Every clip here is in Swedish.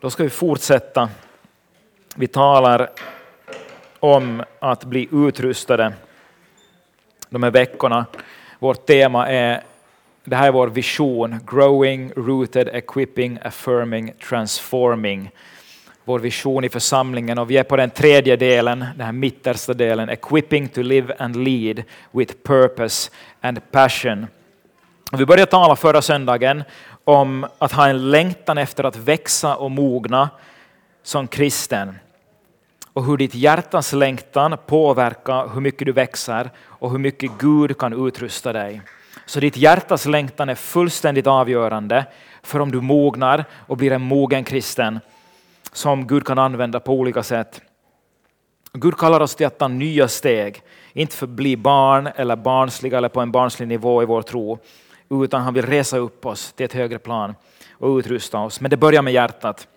Då ska vi fortsätta. Vi talar om att bli utrustade de här veckorna. Vårt tema är, det här är vår vision, Growing, Rooted, Equipping, Affirming, Transforming. Vår vision i församlingen och vi är på den tredje delen, den här mittersta delen, Equipping to live and lead with purpose and passion. Vi började tala förra söndagen om att ha en längtan efter att växa och mogna som kristen. Och hur ditt hjärtas längtan påverkar hur mycket du växer och hur mycket Gud kan utrusta dig. Så ditt hjärtas längtan är fullständigt avgörande för om du mognar och blir en mogen kristen som Gud kan använda på olika sätt. Gud kallar oss till att ta nya steg, inte för att bli barn eller barnsliga eller på en barnslig nivå i vår tro, utan han vill resa upp oss till ett högre plan och utrusta oss. Men det börjar med hjärtat.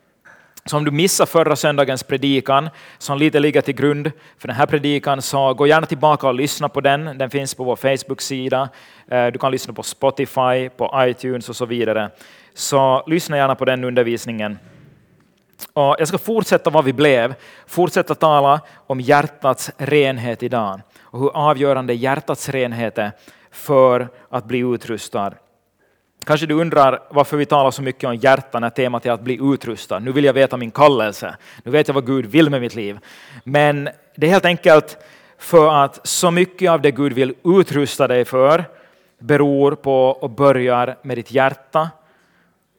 Så om du missar förra söndagens predikan, som lite ligger till grund för den här predikan, så gå gärna tillbaka och lyssna på den. Den finns på vår Facebook-sida. Eh, du kan lyssna på Spotify, på iTunes och så vidare. Så lyssna gärna på den undervisningen. Och jag ska fortsätta vad vi blev, fortsätta tala om hjärtats renhet idag och hur avgörande hjärtats renhet är för att bli utrustad. Kanske du undrar varför vi talar så mycket om hjärta när temat är att bli utrustad. Nu vill jag veta min kallelse. Nu vet jag vad Gud vill med mitt liv. Men det är helt enkelt för att så mycket av det Gud vill utrusta dig för beror på och börjar med ditt hjärta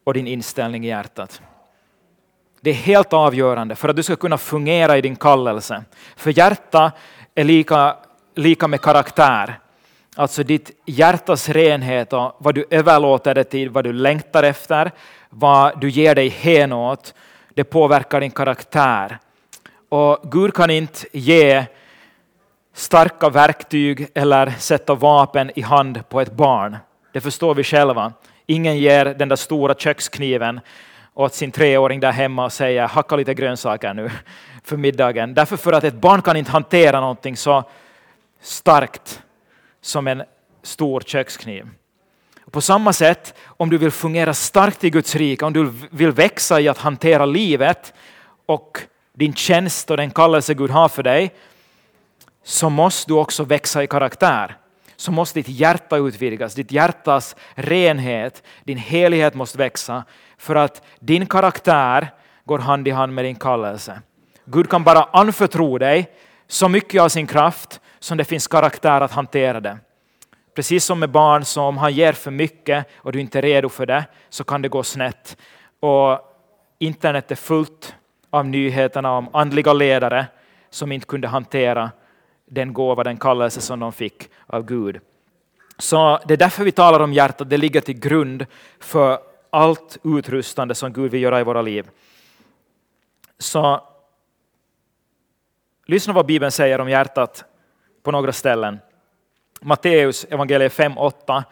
och din inställning i hjärtat. Det är helt avgörande för att du ska kunna fungera i din kallelse. För hjärta är lika, lika med karaktär. Alltså ditt hjärtas renhet och vad du överlåter det till, vad du längtar efter, vad du ger dig hen åt, det påverkar din karaktär. Och Gud kan inte ge starka verktyg eller sätta vapen i hand på ett barn. Det förstår vi själva. Ingen ger den där stora kökskniven åt sin treåring där hemma och säger hacka lite grönsaker nu för middagen. Därför för att ett barn kan inte hantera någonting så starkt som en stor kökskniv. På samma sätt, om du vill fungera starkt i Guds rike, om du vill växa i att hantera livet och din tjänst och den kallelse Gud har för dig, så måste du också växa i karaktär. Så måste ditt hjärta utvidgas, ditt hjärtas renhet, din helighet måste växa för att din karaktär går hand i hand med din kallelse. Gud kan bara anförtro dig så mycket av sin kraft som det finns karaktär att hantera det. Precis som med barn, så om han ger för mycket och du inte är redo för det så kan det gå snett. Och internet är fullt av nyheterna om andliga ledare som inte kunde hantera den gåva, den kallelse som de fick av Gud. Så det är därför vi talar om hjärtat, det ligger till grund för allt utrustande som Gud vill göra i våra liv. Så lyssna vad Bibeln säger om hjärtat på några ställen. Matteus evangeliet 5.8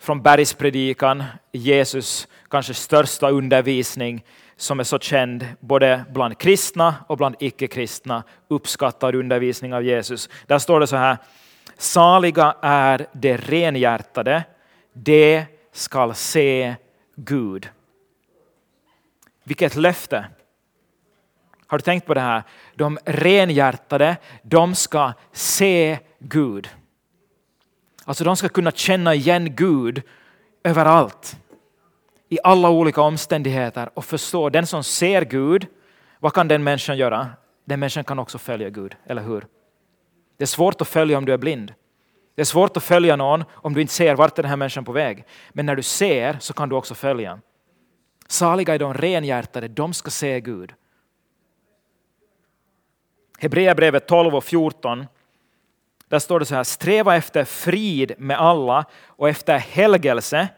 från bergspredikan, Jesus kanske största undervisning som är så känd både bland kristna och bland icke-kristna, uppskattad undervisning av Jesus. Där står det så här, saliga är de renhjärtade, de skall se Gud. Vilket löfte! Har du tänkt på det här? De renhjärtade, de ska se Gud. Alltså de ska kunna känna igen Gud överallt. I alla olika omständigheter och förstå, den som ser Gud, vad kan den människan göra? Den människan kan också följa Gud, eller hur? Det är svårt att följa om du är blind. Det är svårt att följa någon om du inte ser vart är den här människan på väg. Men när du ser så kan du också följa. Saliga är de renhjärtade, de ska se Gud. Hebreerbrevet 12 och 14. Där står det så här, sträva efter frid med alla och efter helgelse.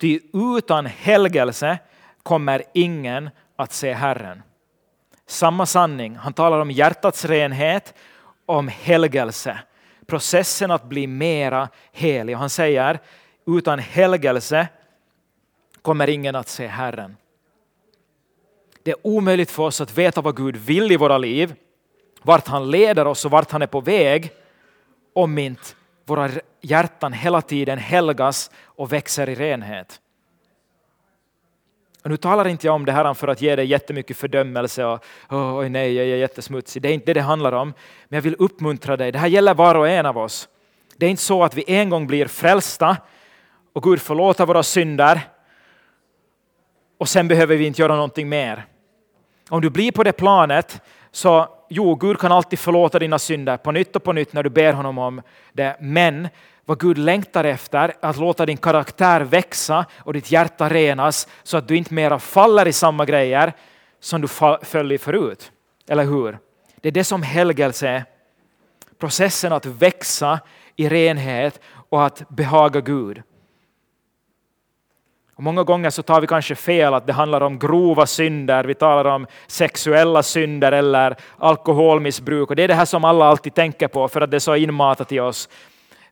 Ty utan helgelse kommer ingen att se Herren. Samma sanning, han talar om hjärtats renhet, om helgelse processen att bli mera helig. Han säger, utan helgelse kommer ingen att se Herren. Det är omöjligt för oss att veta vad Gud vill i våra liv, vart han leder oss och vart han är på väg, om inte våra hjärtan hela tiden helgas och växer i renhet. Och nu talar inte jag om det här för att ge dig jättemycket fördömelse och oj nej, jag är jättesmutsig. Det är inte det det handlar om. Men jag vill uppmuntra dig. Det här gäller var och en av oss. Det är inte så att vi en gång blir frälsta och Gud förlåter våra synder och sen behöver vi inte göra någonting mer. Om du blir på det planet så jo, Gud kan alltid förlåta dina synder på nytt och på nytt när du ber honom om det. Men vad Gud längtar efter, är att låta din karaktär växa och ditt hjärta renas så att du inte mera faller i samma grejer som du föll i förut. Eller hur? Det är det som helgelse är. Processen att växa i renhet och att behaga Gud. Och många gånger så tar vi kanske fel att det handlar om grova synder, vi talar om sexuella synder eller alkoholmissbruk och det är det här som alla alltid tänker på för att det är så inmatat i oss.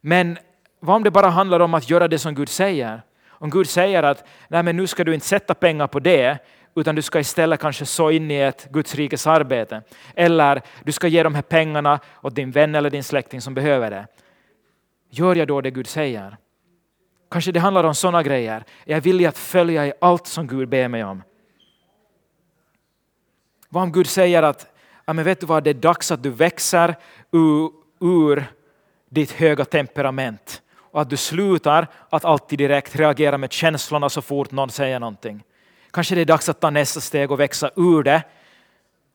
Men vad om det bara handlar om att göra det som Gud säger? Om Gud säger att Nej, men nu ska du inte sätta pengar på det, utan du ska istället kanske så in i ett Guds rikes arbete. Eller du ska ge de här pengarna åt din vän eller din släkting som behöver det. Gör jag då det Gud säger? Kanske det handlar om sådana grejer. Jag är villig att följa i allt som Gud ber mig om. Vad om Gud säger att ja, men vet du vad, det är dags att du växer ur, ur ditt höga temperament och att du slutar att alltid direkt reagera med känslorna så fort någon säger någonting. Kanske det är dags att ta nästa steg och växa ur det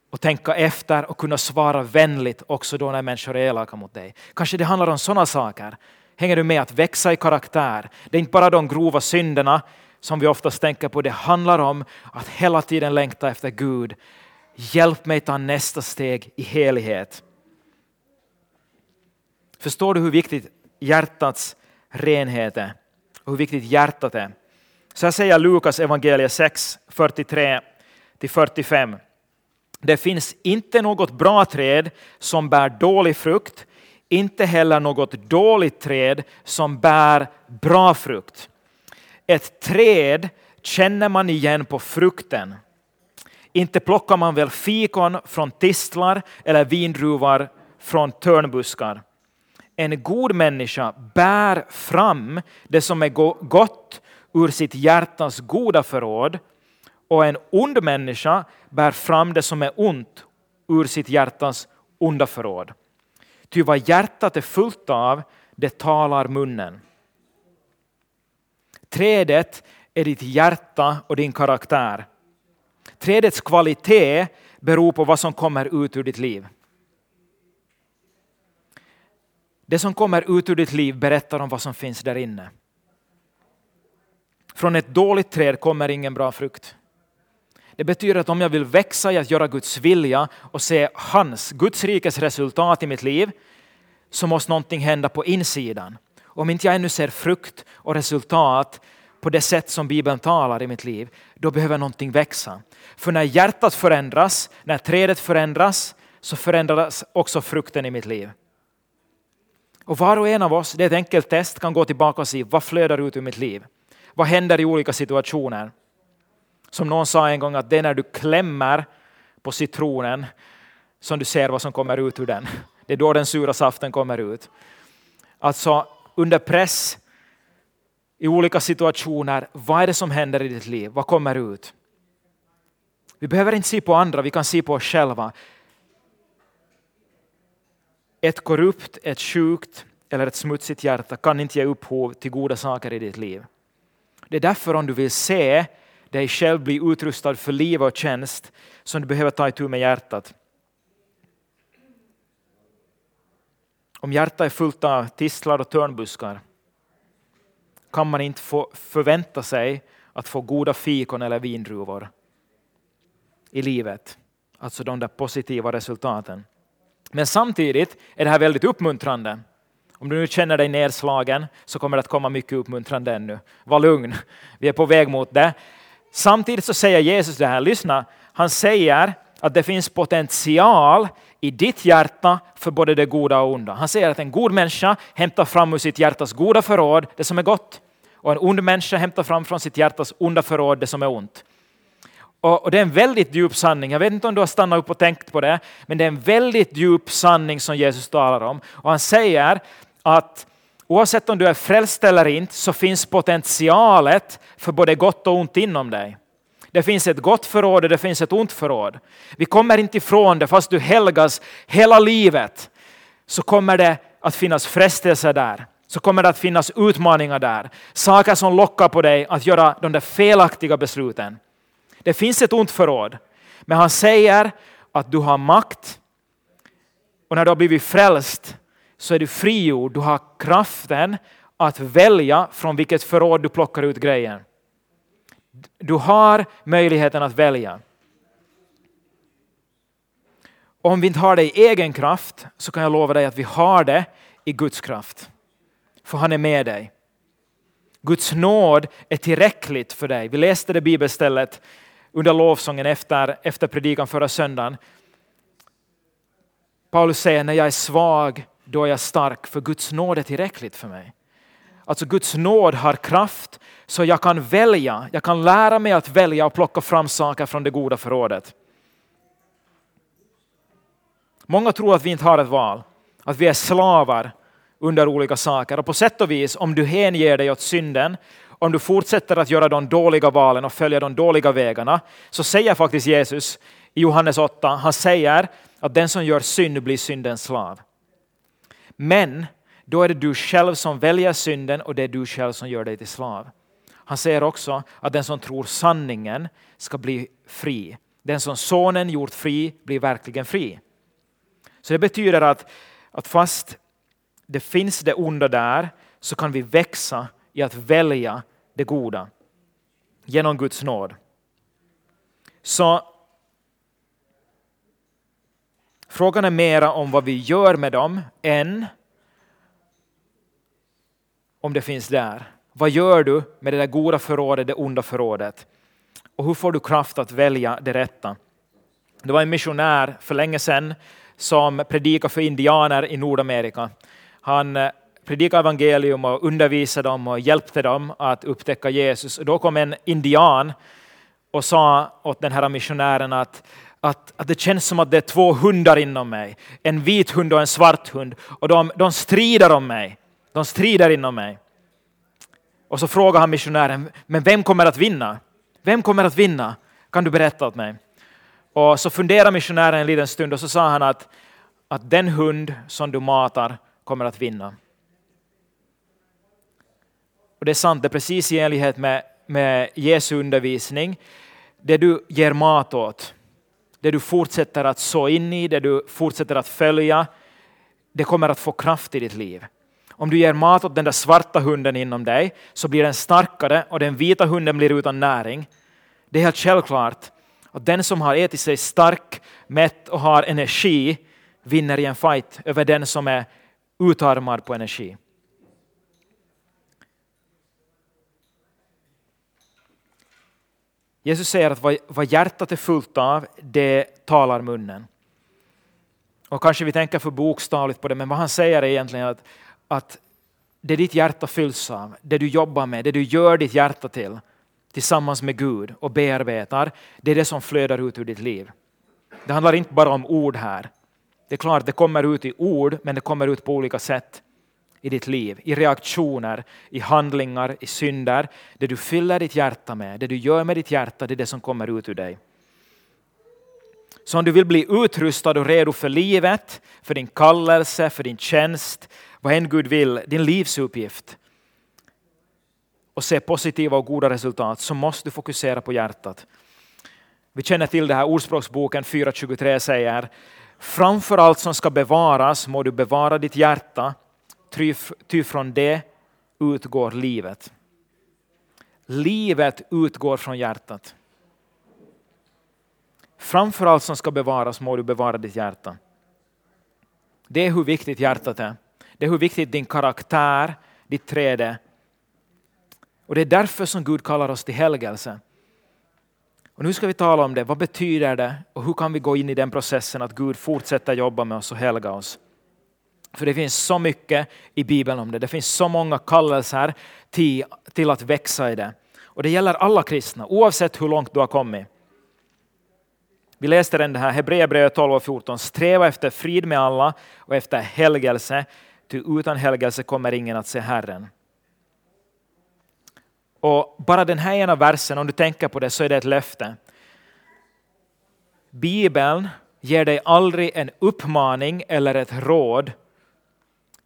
och tänka efter och kunna svara vänligt också då när människor är elaka mot dig. Kanske det handlar om sådana saker. Hänger du med att växa i karaktär? Det är inte bara de grova synderna som vi oftast tänker på. Det handlar om att hela tiden längta efter Gud. Hjälp mig ta nästa steg i helighet. Förstår du hur viktigt hjärtats renhet är och hur viktigt hjärtat är? Så här säger Lukas evangeliet 6, 43 45. Det finns inte något bra träd som bär dålig frukt, inte heller något dåligt träd som bär bra frukt. Ett träd känner man igen på frukten. Inte plockar man väl fikon från tistlar eller vindruvor från törnbuskar. En god människa bär fram det som är gott ur sitt hjärtas goda förråd och en ond människa bär fram det som är ont ur sitt hjärtas onda förråd. Ty vad hjärtat är fullt av, det talar munnen. Trädet är ditt hjärta och din karaktär. Trädets kvalitet beror på vad som kommer ut ur ditt liv. Det som kommer ut ur ditt liv berättar om vad som finns där inne. Från ett dåligt träd kommer ingen bra frukt. Det betyder att om jag vill växa i att göra Guds vilja och se hans, Guds rikes resultat i mitt liv, så måste någonting hända på insidan. Om inte jag ännu ser frukt och resultat på det sätt som Bibeln talar i mitt liv, då behöver någonting växa. För när hjärtat förändras, när trädet förändras, så förändras också frukten i mitt liv. Och var och en av oss, det är ett enkelt test, kan gå tillbaka och se vad flödar ut ur mitt liv. Vad händer i olika situationer? Som någon sa en gång att det är när du klämmer på citronen som du ser vad som kommer ut ur den. Det är då den sura saften kommer ut. Alltså under press, i olika situationer, vad är det som händer i ditt liv? Vad kommer ut? Vi behöver inte se på andra, vi kan se på oss själva. Ett korrupt, ett sjukt eller ett smutsigt hjärta kan inte ge upphov till goda saker i ditt liv. Det är därför om du vill se dig själv bli utrustad för liv och tjänst som du behöver ta itu med hjärtat. Om hjärtat är fullt av tistlar och törnbuskar kan man inte få förvänta sig att få goda fikon eller vindruvor i livet. Alltså de där positiva resultaten. Men samtidigt är det här väldigt uppmuntrande. Om du nu känner dig nedslagen så kommer det att komma mycket uppmuntrande ännu. Var lugn, vi är på väg mot det. Samtidigt så säger Jesus det här, lyssna, han säger att det finns potential i ditt hjärta för både det goda och onda. Han säger att en god människa hämtar fram ur sitt hjärtas goda förråd det som är gott och en ond människa hämtar fram från sitt hjärtas onda förråd det som är ont. Och, det är en väldigt djup sanning. Jag vet inte om du har stannat upp och tänkt på det, men det är en väldigt djup sanning som Jesus talar om. Och han säger att oavsett om du är frälst eller inte så finns potentialet för både gott och ont inom dig. Det finns ett gott förråd och det finns ett ont förråd. Vi kommer inte ifrån det, fast du helgas hela livet så kommer det att finnas frestelser där. Så kommer det att finnas utmaningar där. Saker som lockar på dig att göra de där felaktiga besluten. Det finns ett ont förråd. Men han säger att du har makt. Och när du har blivit frälst så är du frigjord. Du har kraften att välja från vilket förråd du plockar ut grejen. Du har möjligheten att välja. Om vi inte har det i egen kraft så kan jag lova dig att vi har det i Guds kraft. För han är med dig. Guds nåd är tillräckligt för dig. Vi läste det bibelstället under lovsången efter, efter predikan förra söndagen. Paulus säger när jag är svag, då är jag stark, för Guds nåd är tillräckligt för mig. Alltså Guds nåd har kraft så jag kan välja, jag kan lära mig att välja och plocka fram saker från det goda förrådet. Många tror att vi inte har ett val, att vi är slavar under olika saker. Och på sätt och vis, om du hänger dig åt synden, om du fortsätter att göra de dåliga valen och följa de dåliga vägarna, så säger faktiskt Jesus i Johannes 8, han säger att den som gör synd blir syndens slav. Men då är det du själv som väljer synden och det är du själv som gör dig till slav. Han säger också att den som tror sanningen ska bli fri. Den som sonen gjort fri blir verkligen fri. Så det betyder att, att fast det finns det onda där så kan vi växa i att välja det goda genom Guds nåd. Så frågan är mera om vad vi gör med dem än om det finns där. Vad gör du med det där goda förrådet, det onda förrådet? Och hur får du kraft att välja det rätta? Det var en missionär för länge sedan som predikade för indianer i Nordamerika. Han eh, predikade evangelium och undervisade dem och hjälpte dem att upptäcka Jesus. Då kom en indian och sa åt den här missionären att, att, att det känns som att det är två hundar inom mig. En vit hund och en svart hund. Och de, de strider om mig. De strider inom mig. Och så frågar han missionären, men vem kommer att vinna? Vem kommer att vinna? Kan du berätta åt mig? Och så funderar missionären en liten stund och så sa han att, att den hund som du matar kommer att vinna. Och det är sant, det är precis i enlighet med, med Jesu undervisning. Det du ger mat åt, det du fortsätter att så in i, det du fortsätter att följa, det kommer att få kraft i ditt liv. Om du ger mat åt den där svarta hunden inom dig så blir den starkare och den vita hunden blir utan näring. Det är helt självklart att den som har ätit sig stark, mätt och har energi vinner i en fight över den som är utarmad på energi. Jesus säger att vad hjärtat är fullt av, det talar munnen. Och kanske vi tänker för bokstavligt på det, men vad han säger är egentligen att, att det ditt hjärta fylls av, det du jobbar med, det du gör ditt hjärta till tillsammans med Gud och bearbetar, det är det som flödar ut ur ditt liv. Det handlar inte bara om ord här. Det är klart, det kommer ut i ord, men det kommer ut på olika sätt i ditt liv, i reaktioner, i handlingar, i synder. Det du fyller ditt hjärta med, det du gör med ditt hjärta, det är det som kommer ut ur dig. Så om du vill bli utrustad och redo för livet, för din kallelse, för din tjänst, vad än Gud vill, din livsuppgift och se positiva och goda resultat så måste du fokusera på hjärtat. Vi känner till det här ordspråksboken 4.23 säger Framför allt som ska bevaras må du bevara ditt hjärta, ty från det utgår livet. Livet utgår från hjärtat. Framför allt som ska bevaras må du bevara ditt hjärta. Det är hur viktigt hjärtat är. Det är hur viktigt din karaktär, ditt träde. Och det är därför som Gud kallar oss till helgelse. Och nu ska vi tala om det. Vad betyder det och hur kan vi gå in i den processen att Gud fortsätter jobba med oss och helga oss? För det finns så mycket i Bibeln om det. Det finns så många kallelser till, till att växa i det. Och det gäller alla kristna, oavsett hur långt du har kommit. Vi läste den här Hebreerbrevet 12 och 14. Sträva efter frid med alla och efter helgelse, ty utan helgelse kommer ingen att se Herren. Och bara den här ena versen, om du tänker på det, så är det ett löfte. Bibeln ger dig aldrig en uppmaning eller ett råd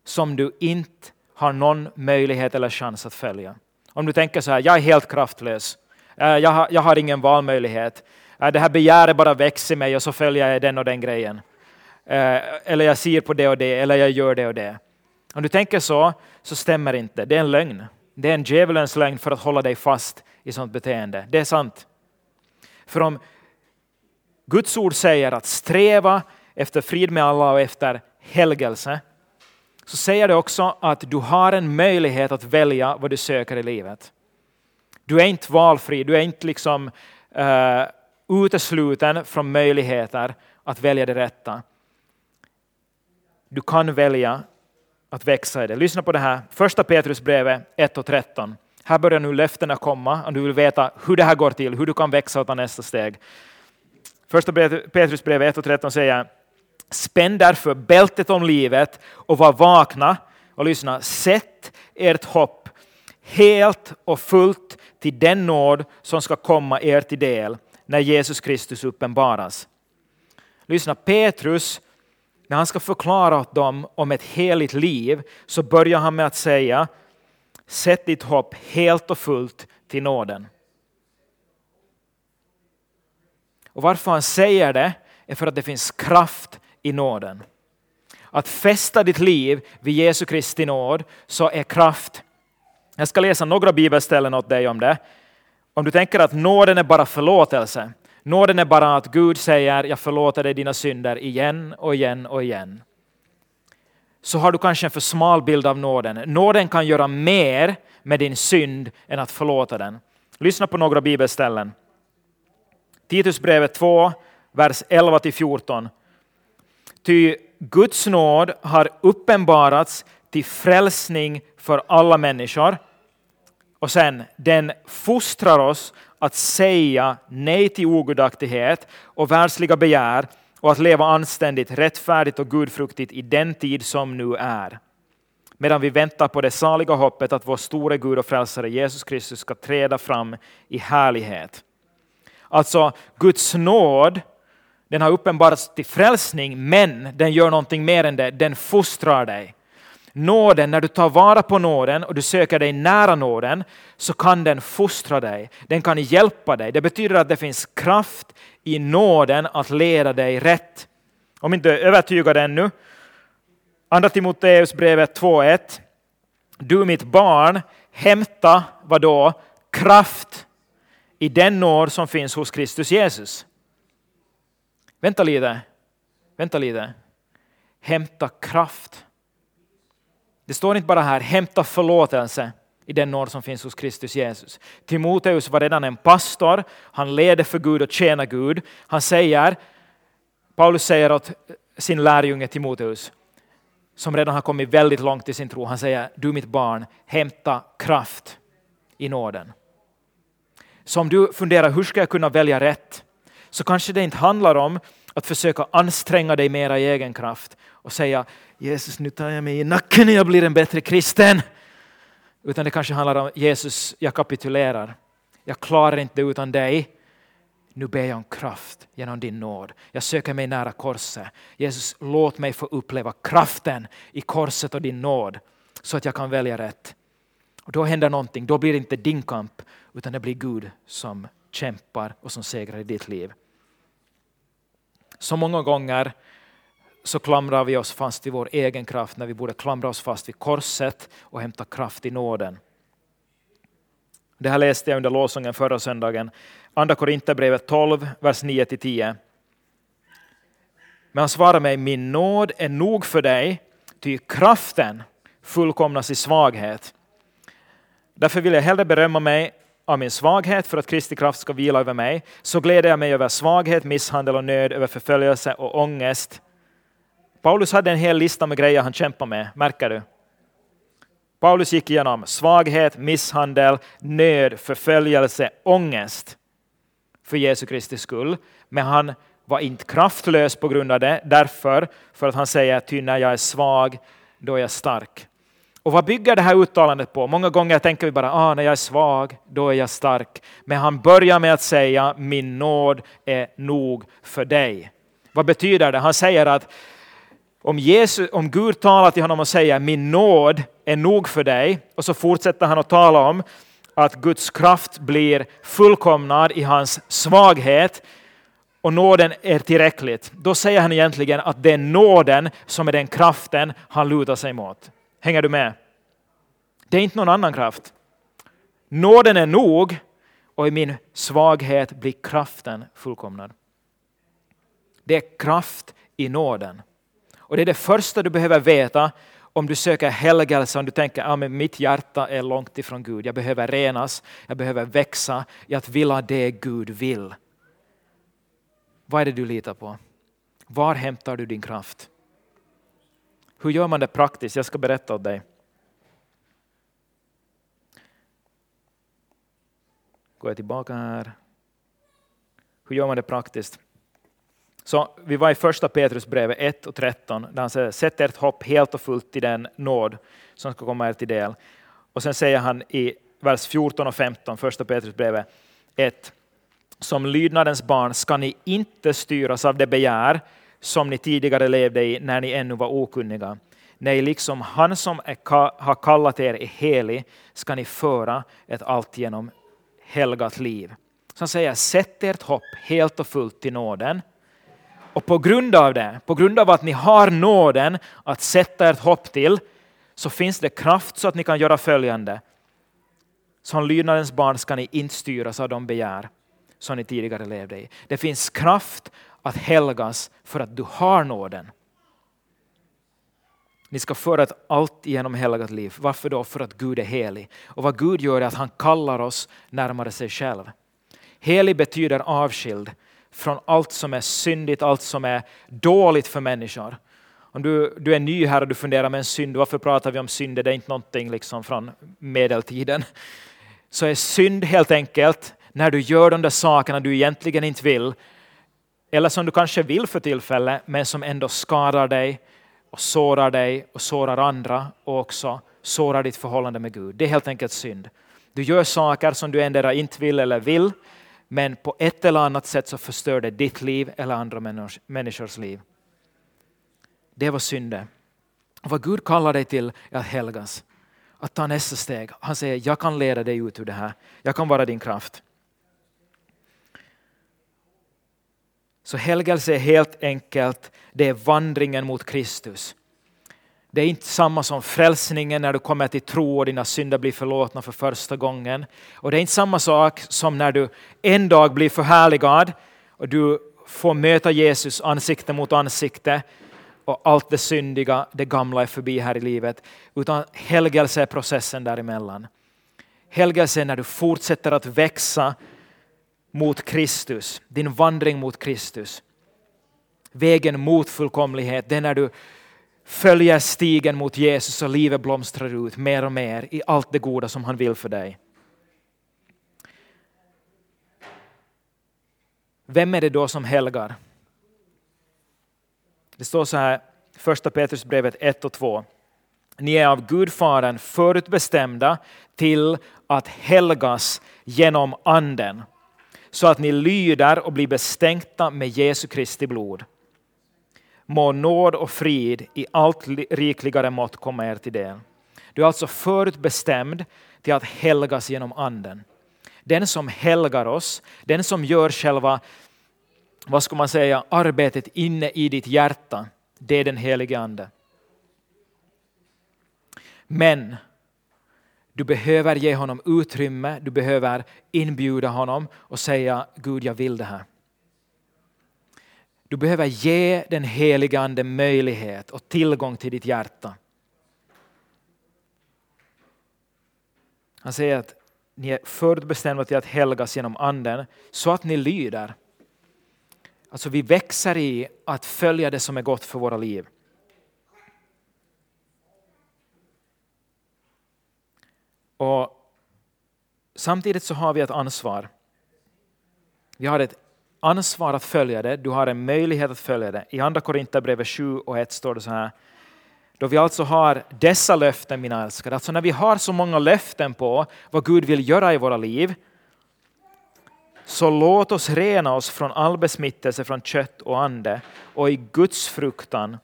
som du inte har någon möjlighet eller chans att följa. Om du tänker så här, jag är helt kraftlös, eh, jag har, jag har ingen valmöjlighet, eh, det här begäret bara växer i mig och så följer jag den och den grejen. Eh, eller jag ser på det och det, eller jag gör det och det. Om du tänker så, så stämmer inte. Det är en lögn. Det är en djävulens lögn för att hålla dig fast i sådant beteende. Det är sant. För om Guds ord säger att sträva efter frid med alla och efter helgelse, så säger det också att du har en möjlighet att välja vad du söker i livet. Du är inte valfri, du är inte liksom uh, utesluten från möjligheter att välja det rätta. Du kan välja att växa i det. Lyssna på det här, första Petrusbrevet 1 och 13. Här börjar nu löftena komma om du vill veta hur det här går till, hur du kan växa och ta nästa steg. Första Petrusbrevet 1 och 13 säger Spänn därför bältet om livet och var vakna och lyssna. Sätt ert hopp helt och fullt till den nåd som ska komma er till del när Jesus Kristus uppenbaras. Lyssna, Petrus, när han ska förklara åt dem om ett heligt liv så börjar han med att säga Sätt ditt hopp helt och fullt till nåden. Och varför han säger det är för att det finns kraft i nåden. Att fästa ditt liv vid Jesu Kristi nåd så är kraft. Jag ska läsa några bibelställen åt dig om det. Om du tänker att nåden är bara förlåtelse, nåden är bara att Gud säger jag förlåter dig dina synder igen och igen och igen. Så har du kanske en för smal bild av nåden. Nåden kan göra mer med din synd än att förlåta den. Lyssna på några bibelställen. Titusbrevet 2, vers 11 14. Ty Guds nåd har uppenbarats till frälsning för alla människor. Och sen, den fostrar oss att säga nej till ogudaktighet och världsliga begär och att leva anständigt, rättfärdigt och gudfruktigt i den tid som nu är. Medan vi väntar på det saliga hoppet att vår store Gud och frälsare Jesus Kristus ska träda fram i härlighet. Alltså Guds nåd, den har uppenbarats till frälsning, men den gör någonting mer än det, den fostrar dig. Nåden, när du tar vara på nåden och du söker dig nära nåden, så kan den fostra dig. Den kan hjälpa dig. Det betyder att det finns kraft i nåden att leda dig rätt. Om inte övertygad ännu, Andra Timoteusbrevet 2.1. Du mitt barn, hämta vad då? Kraft i den nåd som finns hos Kristus Jesus. Vänta lite. Vänta lite. Hämta kraft. Det står inte bara här, hämta förlåtelse i den nåd som finns hos Kristus Jesus. Timoteus var redan en pastor, han leder för Gud och tjänar Gud. Han säger, Paulus säger åt sin lärjunge Timoteus, som redan har kommit väldigt långt i sin tro, han säger, du mitt barn, hämta kraft i nåden. Så om du funderar, hur ska jag kunna välja rätt? Så kanske det inte handlar om att försöka anstränga dig mera i egen kraft och säga Jesus, nu tar jag mig i nacken och jag blir en bättre kristen. Utan det kanske handlar om Jesus, jag kapitulerar. Jag klarar inte det utan dig. Nu ber jag om kraft genom din nåd. Jag söker mig nära korset. Jesus, låt mig få uppleva kraften i korset och din nåd så att jag kan välja rätt. Och då händer någonting. Då blir det inte din kamp utan det blir Gud som kämpar och som segrar i ditt liv. Så många gånger så klamrar vi oss fast i vår egen kraft när vi borde klamra oss fast vid korset och hämta kraft i nåden. Det här läste jag under lovsången förra söndagen. Andra Korinthierbrevet 12, vers 9-10. Men han svarade mig, min nåd är nog för dig, ty kraften fullkomnas i svaghet. Därför vill jag hellre berömma mig av min svaghet för att Kristi kraft ska vila över mig. Så gläder jag mig över svaghet, misshandel och nöd, över förföljelse och ångest. Paulus hade en hel lista med grejer han kämpade med, märker du? Paulus gick igenom svaghet, misshandel, nöd, förföljelse, ångest för Jesu Kristi skull. Men han var inte kraftlös på grund av det, därför för att han säger ty när jag är svag, då är jag stark. Och vad bygger det här uttalandet på? Många gånger tänker vi bara ah, när jag är svag, då är jag stark. Men han börjar med att säga min nåd är nog för dig. Vad betyder det? Han säger att om, Jesus, om Gud talar till honom och säger min nåd är nog för dig och så fortsätter han att tala om att Guds kraft blir fullkomnad i hans svaghet och nåden är tillräckligt. Då säger han egentligen att det är nåden som är den kraften han lutar sig mot. Hänger du med? Det är inte någon annan kraft. Nåden är nog och i min svaghet blir kraften fullkomnad. Det är kraft i nåden. Och det är det första du behöver veta om du söker helgelse, om du tänker att ja, mitt hjärta är långt ifrån Gud, jag behöver renas, jag behöver växa i att vilja det Gud vill. Vad är det du litar på? Var hämtar du din kraft? Hur gör man det praktiskt? Jag ska berätta åt dig. Går jag tillbaka här. Hur gör man det praktiskt? Så vi var i första Petrusbrevet 1 och 13 där han säger sätt ert hopp helt och fullt till den nåd som ska komma er till del. Och sen säger han i vers 14 och 15, första Petrusbrevet 1. Som lydnadens barn ska ni inte styras av det begär som ni tidigare levde i när ni ännu var okunniga. Nej, liksom han som ka har kallat er är helig ska ni föra ett alltigenom helgat liv. Så han säger, sätt ert hopp helt och fullt till nåden och på grund av det, på grund av att ni har nåden att sätta ert hopp till, så finns det kraft så att ni kan göra följande. Som lydnadens barn ska ni inte styras av de begär som ni tidigare levde i. Det finns kraft att helgas för att du har nåden. Ni ska föra ett allt genom helgat liv. Varför då? För att Gud är helig. Och vad Gud gör är att han kallar oss närmare sig själv. Helig betyder avskild från allt som är syndigt, allt som är dåligt för människor. Om du, du är ny här och du funderar med en synd, varför pratar vi om synd? Det är inte någonting liksom från medeltiden. Så är synd helt enkelt när du gör de där sakerna du egentligen inte vill, eller som du kanske vill för tillfället, men som ändå skadar dig och sårar dig och sårar andra och också sårar ditt förhållande med Gud. Det är helt enkelt synd. Du gör saker som du ändå inte vill eller vill, men på ett eller annat sätt så förstör det ditt liv eller andra människors liv. Det var synden. Vad Gud kallar dig till är att helgas. Att ta nästa steg. Han säger, jag kan leda dig ut ur det här. Jag kan vara din kraft. Så helgelse är helt enkelt, det är vandringen mot Kristus. Det är inte samma som frälsningen när du kommer till tro och dina synder blir förlåtna för första gången. Och det är inte samma sak som när du en dag blir förhärligad och du får möta Jesus ansikte mot ansikte och allt det syndiga, det gamla är förbi här i livet. Utan helgelse är processen däremellan. Helgelse är när du fortsätter att växa mot Kristus, din vandring mot Kristus. Vägen mot fullkomlighet, det är när du följer stigen mot Jesus och livet blomstrar ut mer och mer i allt det goda som han vill för dig. Vem är det då som helgar? Det står så här, första Petrusbrevet 1 och 2. Ni är av Gudfadern förutbestämda till att helgas genom anden så att ni lyder och blir bestänkta med Jesu Kristi blod må nåd och frid i allt rikligare mått komma er till del. Du är alltså förutbestämd till att helgas genom anden. Den som helgar oss, den som gör själva vad ska man säga, arbetet inne i ditt hjärta, det är den helige Ande. Men du behöver ge honom utrymme, du behöver inbjuda honom och säga Gud jag vill det här. Du behöver ge den helige Ande möjlighet och tillgång till ditt hjärta. Han säger att ni är förutbestämda till att helgas genom anden så att ni lyder. Alltså vi växer i att följa det som är gott för våra liv. Och Samtidigt så har vi ett ansvar. Vi har ett ansvar att följa det, du har en möjlighet att följa det. I Andra Korinthierbrevet 7 och 1 står det så här. då vi alltså har dessa löften, mina älskade, alltså när vi har så många löften på vad Gud vill göra i våra liv, så låt oss rena oss från all besmittelse från kött och ande och i Guds fruktan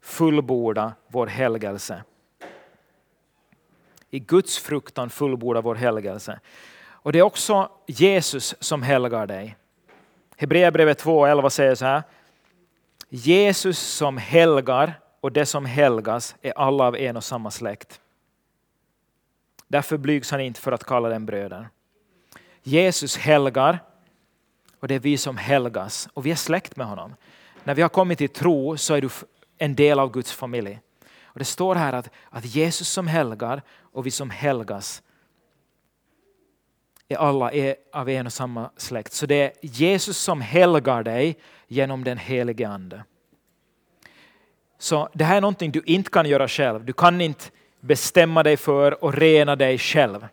fullborda vår helgelse. I Guds fruktan fullborda vår helgelse. Och det är också Jesus som helgar dig. Hebreerbrevet 2.11 säger så här. Jesus som helgar och det som helgas är alla av en och samma släkt. Därför blygs han inte för att kalla dem bröder. Jesus helgar och det är vi som helgas och vi är släkt med honom. När vi har kommit till tro så är du en del av Guds familj. Och Det står här att, att Jesus som helgar och vi som helgas är alla är av en och samma släkt. Så det är Jesus som helgar dig genom den helige Ande. Så det här är någonting du inte kan göra själv. Du kan inte bestämma dig för och rena dig själv.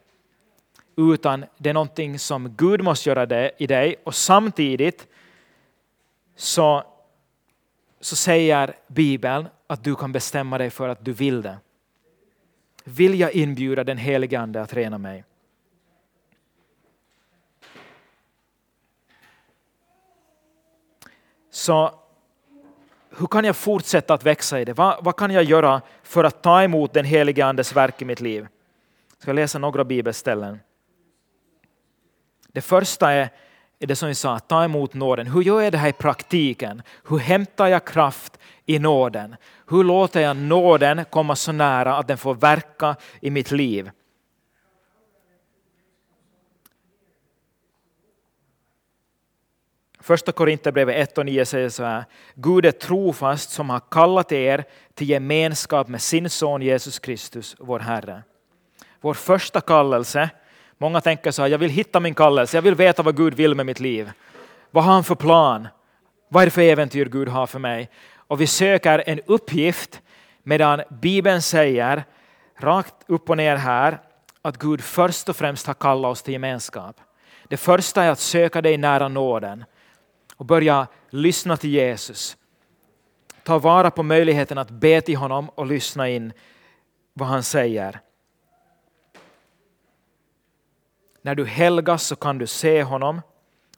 Utan det är någonting som Gud måste göra det i dig och samtidigt så, så säger Bibeln att du kan bestämma dig för att du vill det. Vill jag inbjuda den helige Ande att rena mig? Så hur kan jag fortsätta att växa i det? Vad, vad kan jag göra för att ta emot den helige Andes verk i mitt liv? Jag ska läsa några bibelställen. Det första är, är det som vi sa, ta emot nåden. Hur gör jag det här i praktiken? Hur hämtar jag kraft i nåden? Hur låter jag nåden komma så nära att den får verka i mitt liv? Första Korinthierbrevet 1 och 9 säger så här. Gud är trofast som har kallat er till gemenskap med sin son Jesus Kristus, vår Herre. Vår första kallelse, många tänker så här, jag vill hitta min kallelse, jag vill veta vad Gud vill med mitt liv. Vad har han för plan? Vad är det för äventyr Gud har för mig? Och vi söker en uppgift medan Bibeln säger rakt upp och ner här att Gud först och främst har kallat oss till gemenskap. Det första är att söka dig nära nåden och börja lyssna till Jesus. Ta vara på möjligheten att be till honom och lyssna in vad han säger. När du helgas så kan du se honom.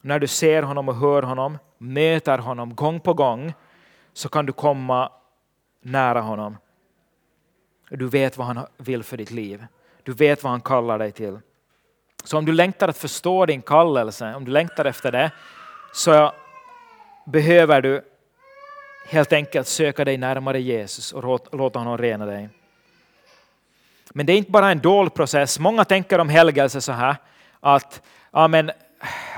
När du ser honom och hör honom, möter honom gång på gång, så kan du komma nära honom. Du vet vad han vill för ditt liv. Du vet vad han kallar dig till. Så om du längtar att förstå din kallelse, om du längtar efter det, så behöver du helt enkelt söka dig närmare Jesus och låta honom rena dig. Men det är inte bara en dold process. Många tänker om helgelse så här att ja, men,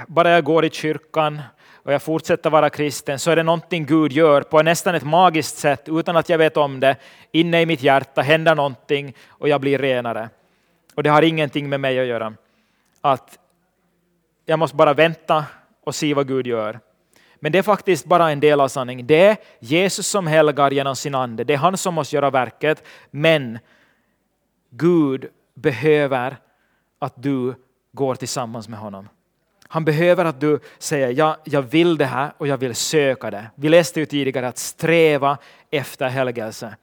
bara jag går i kyrkan och jag fortsätter vara kristen så är det någonting Gud gör på nästan ett magiskt sätt utan att jag vet om det. Inne i mitt hjärta händer någonting och jag blir renare. Och det har ingenting med mig att göra. Att jag måste bara vänta och se vad Gud gör. Men det är faktiskt bara en del av sanningen. Det är Jesus som helgar genom sin ande. Det är han som måste göra verket. Men Gud behöver att du går tillsammans med honom. Han behöver att du säger ja, jag vill det här och jag vill söka det. Vi läste ju tidigare att sträva efter helgelse.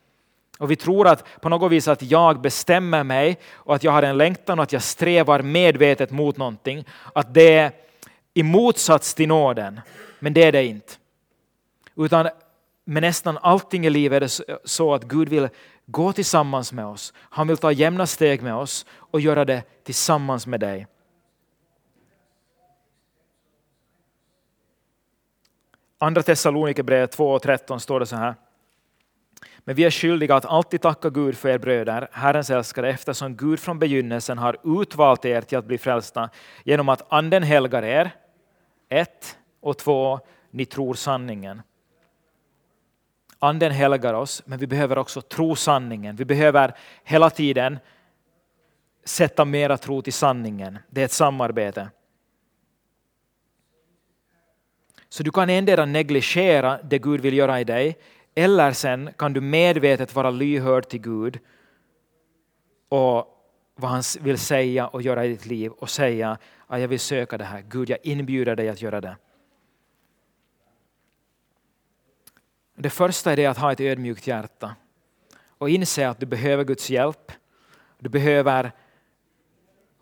Och vi tror att på något vis att jag bestämmer mig och att jag har en längtan och att jag strävar medvetet mot någonting. Att det är i motsats till nåden. Men det är det inte. Utan med nästan allting i livet är det så att Gud vill gå tillsammans med oss. Han vill ta jämna steg med oss och göra det tillsammans med dig. Andra Thessalonikerbrevet 2 och 13 står det så här. Men vi är skyldiga att alltid tacka Gud för er bröder, Herrens älskare, eftersom Gud från begynnelsen har utvalt er till att bli frälsta genom att Anden helgar er. Ett, och två, ni tror sanningen. Anden helgar oss, men vi behöver också tro sanningen. Vi behöver hela tiden sätta mera tro till sanningen. Det är ett samarbete. Så du kan endera negligera det Gud vill göra i dig, eller sen kan du medvetet vara lyhörd till Gud och vad han vill säga och göra i ditt liv och säga att jag vill söka det här. Gud, jag inbjuder dig att göra det. Det första är det att ha ett ödmjukt hjärta och inse att du behöver Guds hjälp. Du behöver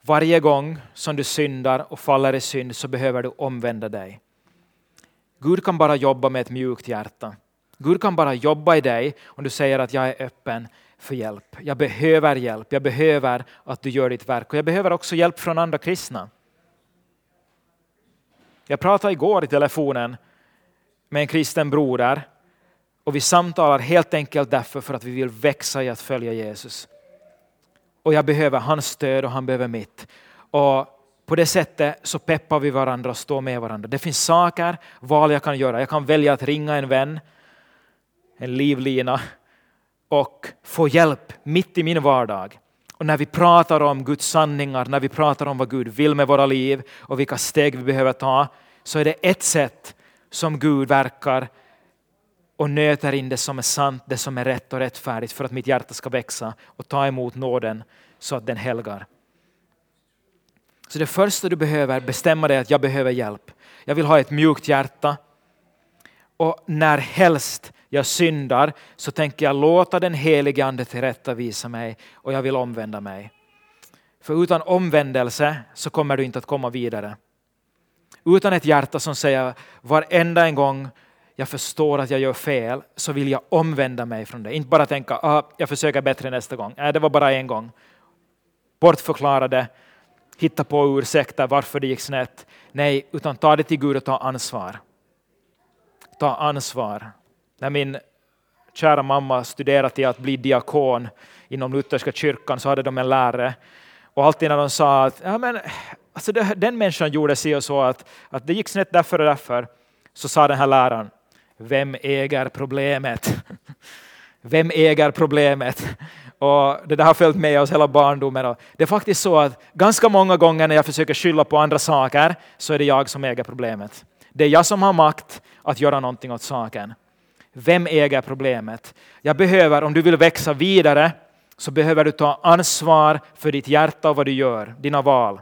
varje gång som du syndar och faller i synd så behöver du omvända dig. Gud kan bara jobba med ett mjukt hjärta. Gud kan bara jobba i dig om du säger att jag är öppen för hjälp. Jag behöver hjälp. Jag behöver att du gör ditt verk. Och jag behöver också hjälp från andra kristna. Jag pratade igår i telefonen med en kristen broder och vi samtalar helt enkelt därför för att vi vill växa i att följa Jesus. Och jag behöver hans stöd och han behöver mitt. Och på det sättet så peppar vi varandra och står med varandra. Det finns saker, val jag kan göra. Jag kan välja att ringa en vän, en livlina och få hjälp mitt i min vardag. Och när vi pratar om Guds sanningar, när vi pratar om vad Gud vill med våra liv och vilka steg vi behöver ta, så är det ett sätt som Gud verkar och nöter in det som är sant, det som är rätt och rättfärdigt för att mitt hjärta ska växa och ta emot nåden så att den helgar. Så det första du behöver bestämma dig att jag behöver hjälp. Jag vill ha ett mjukt hjärta. Och när helst jag syndar så tänker jag låta den helige Ande tillrättavisa mig och jag vill omvända mig. För utan omvändelse så kommer du inte att komma vidare. Utan ett hjärta som säger varenda en gång jag förstår att jag gör fel så vill jag omvända mig från det. Inte bara tänka ah, jag försöker bättre nästa gång. Nej, det var bara en gång. Bortförklara det, hitta på ursäkter varför det gick snett. Nej, utan ta det till Gud och ta ansvar. Ta ansvar. När min kära mamma studerade till att bli diakon inom lutherska kyrkan så hade de en lärare. Och alltid när de sa att ja, men, alltså det, den människan gjorde sig och så, att, att det gick snett därför och därför, så sa den här läraren, vem äger problemet? Vem äger problemet? Och det där har följt med oss hela barndomen. det är faktiskt så att ganska många gånger när jag försöker skylla på andra saker så är det jag som äger problemet. Det är jag som har makt att göra någonting åt saken. Vem äger problemet? Jag behöver, om du vill växa vidare, så behöver du ta ansvar för ditt hjärta och vad du gör, dina val.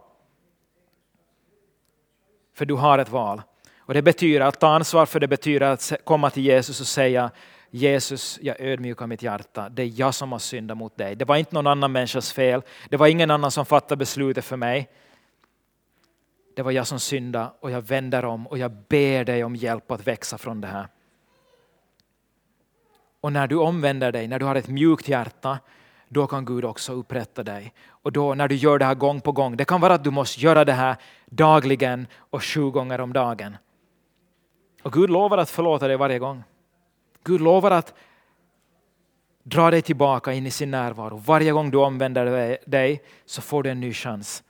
För du har ett val. Och det betyder att ta ansvar för det betyder att komma till Jesus och säga Jesus, jag ödmjukar mitt hjärta. Det är jag som har syndat mot dig. Det var inte någon annan människas fel. Det var ingen annan som fattade beslutet för mig. Det var jag som syndade och jag vänder om och jag ber dig om hjälp att växa från det här. Och när du omvänder dig, när du har ett mjukt hjärta, då kan Gud också upprätta dig. Och då när du gör det här gång på gång, det kan vara att du måste göra det här dagligen och sju gånger om dagen. Och Gud lovar att förlåta dig varje gång. Gud lovar att dra dig tillbaka in i sin närvaro. Varje gång du omvänder dig så får du en ny chans.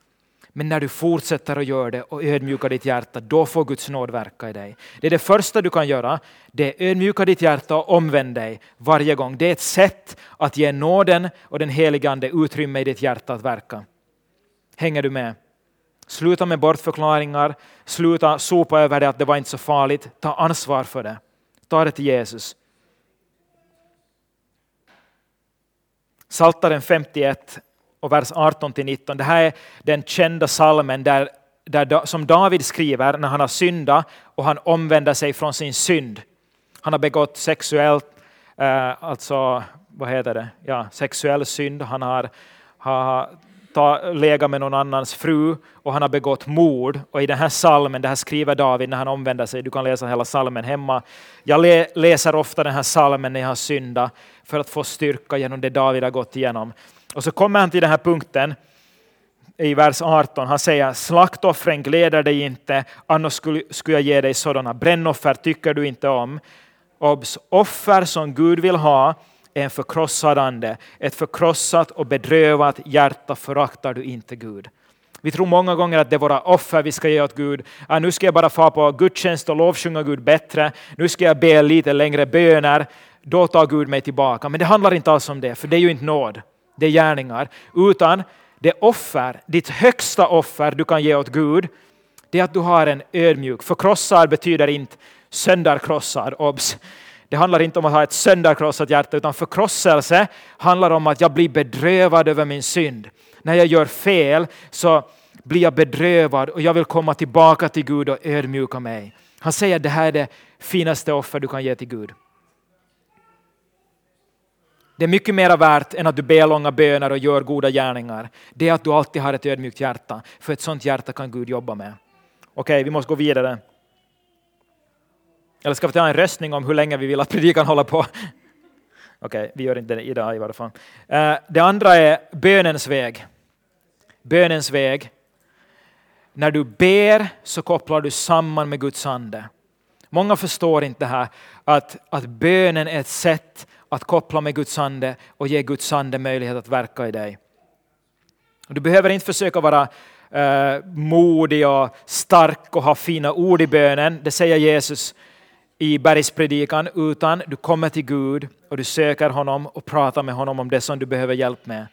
Men när du fortsätter att göra det och ödmjukar ditt hjärta, då får Guds nåd verka i dig. Det är det första du kan göra. Det är ödmjuka ditt hjärta och omvänd dig varje gång. Det är ett sätt att ge nåden och den helige Ande utrymme i ditt hjärta att verka. Hänger du med? Sluta med bortförklaringar, sluta sopa över det att det var inte så farligt. Ta ansvar för det. Ta det till Jesus. Saltaren 51 och vers 18–19. Det här är den kända salmen där, där, som David skriver när han har syndat och han omvänder sig från sin synd. Han har begått sexuellt, eh, alltså vad heter det, ja, sexuell synd. Han har, har ta, legat med någon annans fru och han har begått mord. Och i den här salmen, det här skriver David när han omvänder sig, du kan läsa hela salmen hemma. Jag le, läser ofta den här salmen när jag har syndat för att få styrka genom det David har gått igenom. Och så kommer han till den här punkten i vers 18. Han säger slaktoffren gläder dig inte, annars skulle, skulle jag ge dig sådana. Brännoffer tycker du inte om. Obs, offer som Gud vill ha är en förkrossad ande. Ett förkrossat och bedrövat hjärta föraktar du inte Gud. Vi tror många gånger att det är våra offer vi ska ge åt Gud. Ja, nu ska jag bara få på gudstjänst och lovsjunga Gud bättre. Nu ska jag be lite längre böner. Då tar Gud mig tillbaka. Men det handlar inte alls om det, för det är ju inte nåd. Det är gärningar. Utan det offer, ditt högsta offer du kan ge åt Gud, det är att du har en ödmjuk. Förkrossad betyder inte sönderkrossad, obs. Det handlar inte om att ha ett sönderkrossat hjärta, utan förkrosselse handlar om att jag blir bedrövad över min synd. När jag gör fel så blir jag bedrövad och jag vill komma tillbaka till Gud och ödmjuka mig. Han säger att det här är det finaste offer du kan ge till Gud. Det är mycket mer värt än att du ber långa böner och gör goda gärningar. Det är att du alltid har ett ödmjukt hjärta, för ett sådant hjärta kan Gud jobba med. Okej, vi måste gå vidare. Eller ska vi ta en röstning om hur länge vi vill att predikan håller på? Okej, vi gör inte det idag i varje fall. Eh, det andra är bönens väg. Bönens väg. När du ber så kopplar du samman med Guds ande. Många förstår inte det här att, att bönen är ett sätt att koppla med Guds ande och ge Guds ande möjlighet att verka i dig. Du behöver inte försöka vara eh, modig och stark och ha fina ord i bönen. Det säger Jesus i bergspredikan, utan du kommer till Gud och du söker honom och pratar med honom om det som du behöver hjälp med.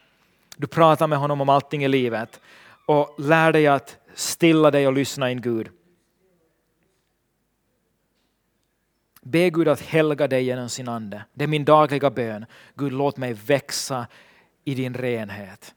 Du pratar med honom om allting i livet och lär dig att stilla dig och lyssna in Gud. Be Gud att helga dig genom sin ande. Det är min dagliga bön. Gud, låt mig växa i din renhet.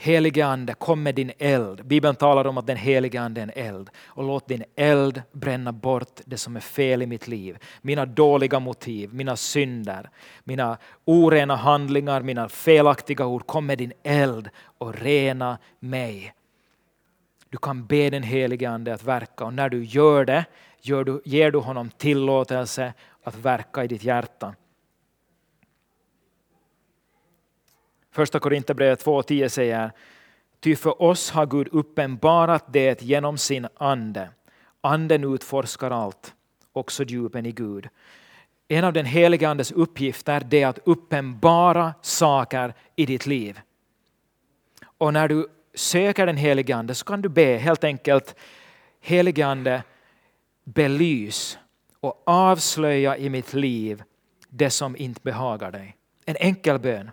Helige Ande, kom med din eld. Bibeln talar om att den helige Ande är en eld. Och låt din eld bränna bort det som är fel i mitt liv. Mina dåliga motiv, mina synder, mina orena handlingar, mina felaktiga ord. Kom med din eld och rena mig. Du kan be den helige Ande att verka och när du gör det gör du, ger du honom tillåtelse att verka i ditt hjärta. Första Korinthierbrevet 2.10 säger Ty för oss har Gud uppenbarat det genom sin ande. Anden utforskar allt, också djupen i Gud. En av den helige Andes uppgifter är att uppenbara saker i ditt liv. Och när du söker den helige Ande så kan du be helt enkelt helige Ande belys och avslöja i mitt liv det som inte behagar dig. En enkel bön.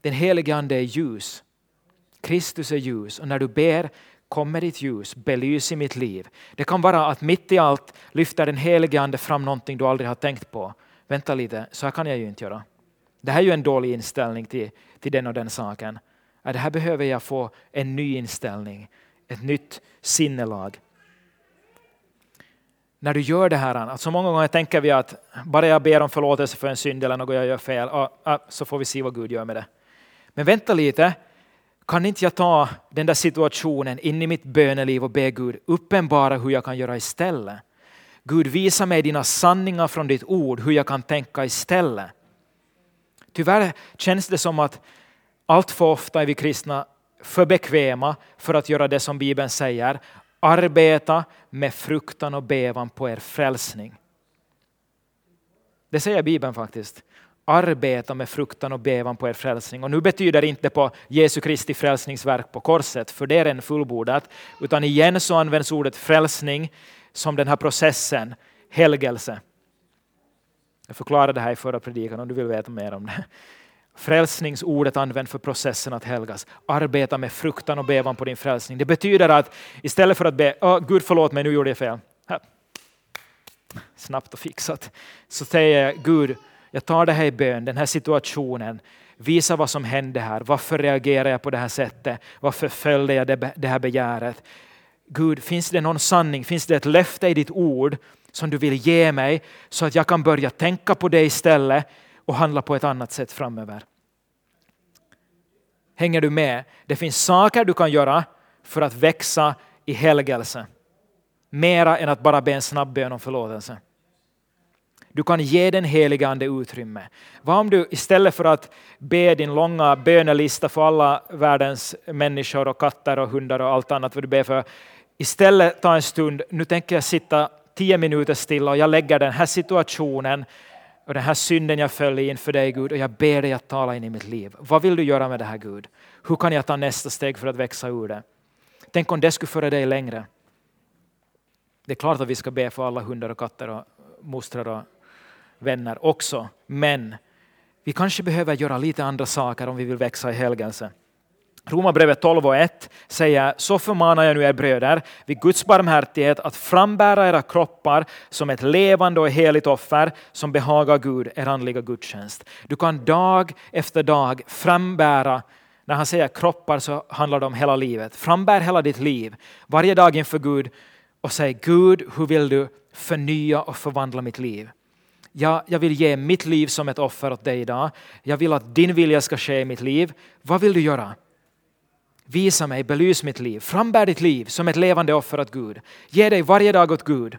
Den helige Ande är ljus. Kristus är ljus och när du ber kommer ditt ljus, belys i mitt liv. Det kan vara att mitt i allt lyfter den helige Ande fram någonting du aldrig har tänkt på. Vänta lite, så här kan jag ju inte göra. Det här är ju en dålig inställning till, till den och den saken. Det här behöver jag få en ny inställning, ett nytt sinnelag. När du gör det här, alltså många gånger tänker vi att bara jag ber om förlåtelse för en synd eller något jag gör fel, så får vi se vad Gud gör med det. Men vänta lite, kan inte jag ta den där situationen in i mitt böneliv och be Gud uppenbara hur jag kan göra istället? Gud visa mig dina sanningar från ditt ord, hur jag kan tänka istället. Tyvärr känns det som att allt för ofta är vi kristna för bekväma för att göra det som Bibeln säger. Arbeta med fruktan och bevan på er frälsning. Det säger Bibeln faktiskt arbeta med fruktan och bevan på er frälsning. Och nu betyder det inte på Jesu Kristi frälsningsverk på korset, för det är redan fullbordat, utan igen så används ordet frälsning som den här processen, helgelse. Jag förklarade det här i förra predikan om du vill veta mer om det. Frälsningsordet används för processen att helgas. Arbeta med fruktan och bevan på din frälsning. Det betyder att istället för att be, oh, Gud förlåt mig, nu gjorde jag fel. Här. Snabbt och fixat. Så säger jag, Gud, jag tar det här i bön, den här situationen. Visa vad som hände här. Varför reagerar jag på det här sättet? Varför följde jag det här begäret? Gud, finns det någon sanning? Finns det ett löfte i ditt ord som du vill ge mig så att jag kan börja tänka på det istället och handla på ett annat sätt framöver? Hänger du med? Det finns saker du kan göra för att växa i helgelse. Mera än att bara be en snabb bön om förlåtelse. Du kan ge den heliga Ande utrymme. Vad om du istället för att be din långa bönelista för alla världens människor och katter och hundar och allt annat vad du ber för, istället ta en stund, nu tänker jag sitta tio minuter stilla och jag lägger den här situationen och den här synden jag föll in inför dig Gud och jag ber dig att tala in i mitt liv. Vad vill du göra med det här Gud? Hur kan jag ta nästa steg för att växa ur det? Tänk om det skulle föra dig längre. Det är klart att vi ska be för alla hundar och katter och mostrar och vänner också. Men vi kanske behöver göra lite andra saker om vi vill växa i helgelse. Romarbrevet 12 och 1 säger, så förmanar jag nu er bröder vid Guds barmhärtighet att frambära era kroppar som ett levande och heligt offer som behagar Gud, er andliga gudstjänst. Du kan dag efter dag frambära, när han säger kroppar så handlar det om hela livet. Frambär hela ditt liv, varje dag inför Gud och säg Gud, hur vill du förnya och förvandla mitt liv? Ja, jag vill ge mitt liv som ett offer åt dig idag. Jag vill att din vilja ska ske i mitt liv. Vad vill du göra? Visa mig, belys mitt liv. Frambär ditt liv som ett levande offer åt Gud. Ge dig varje dag åt Gud.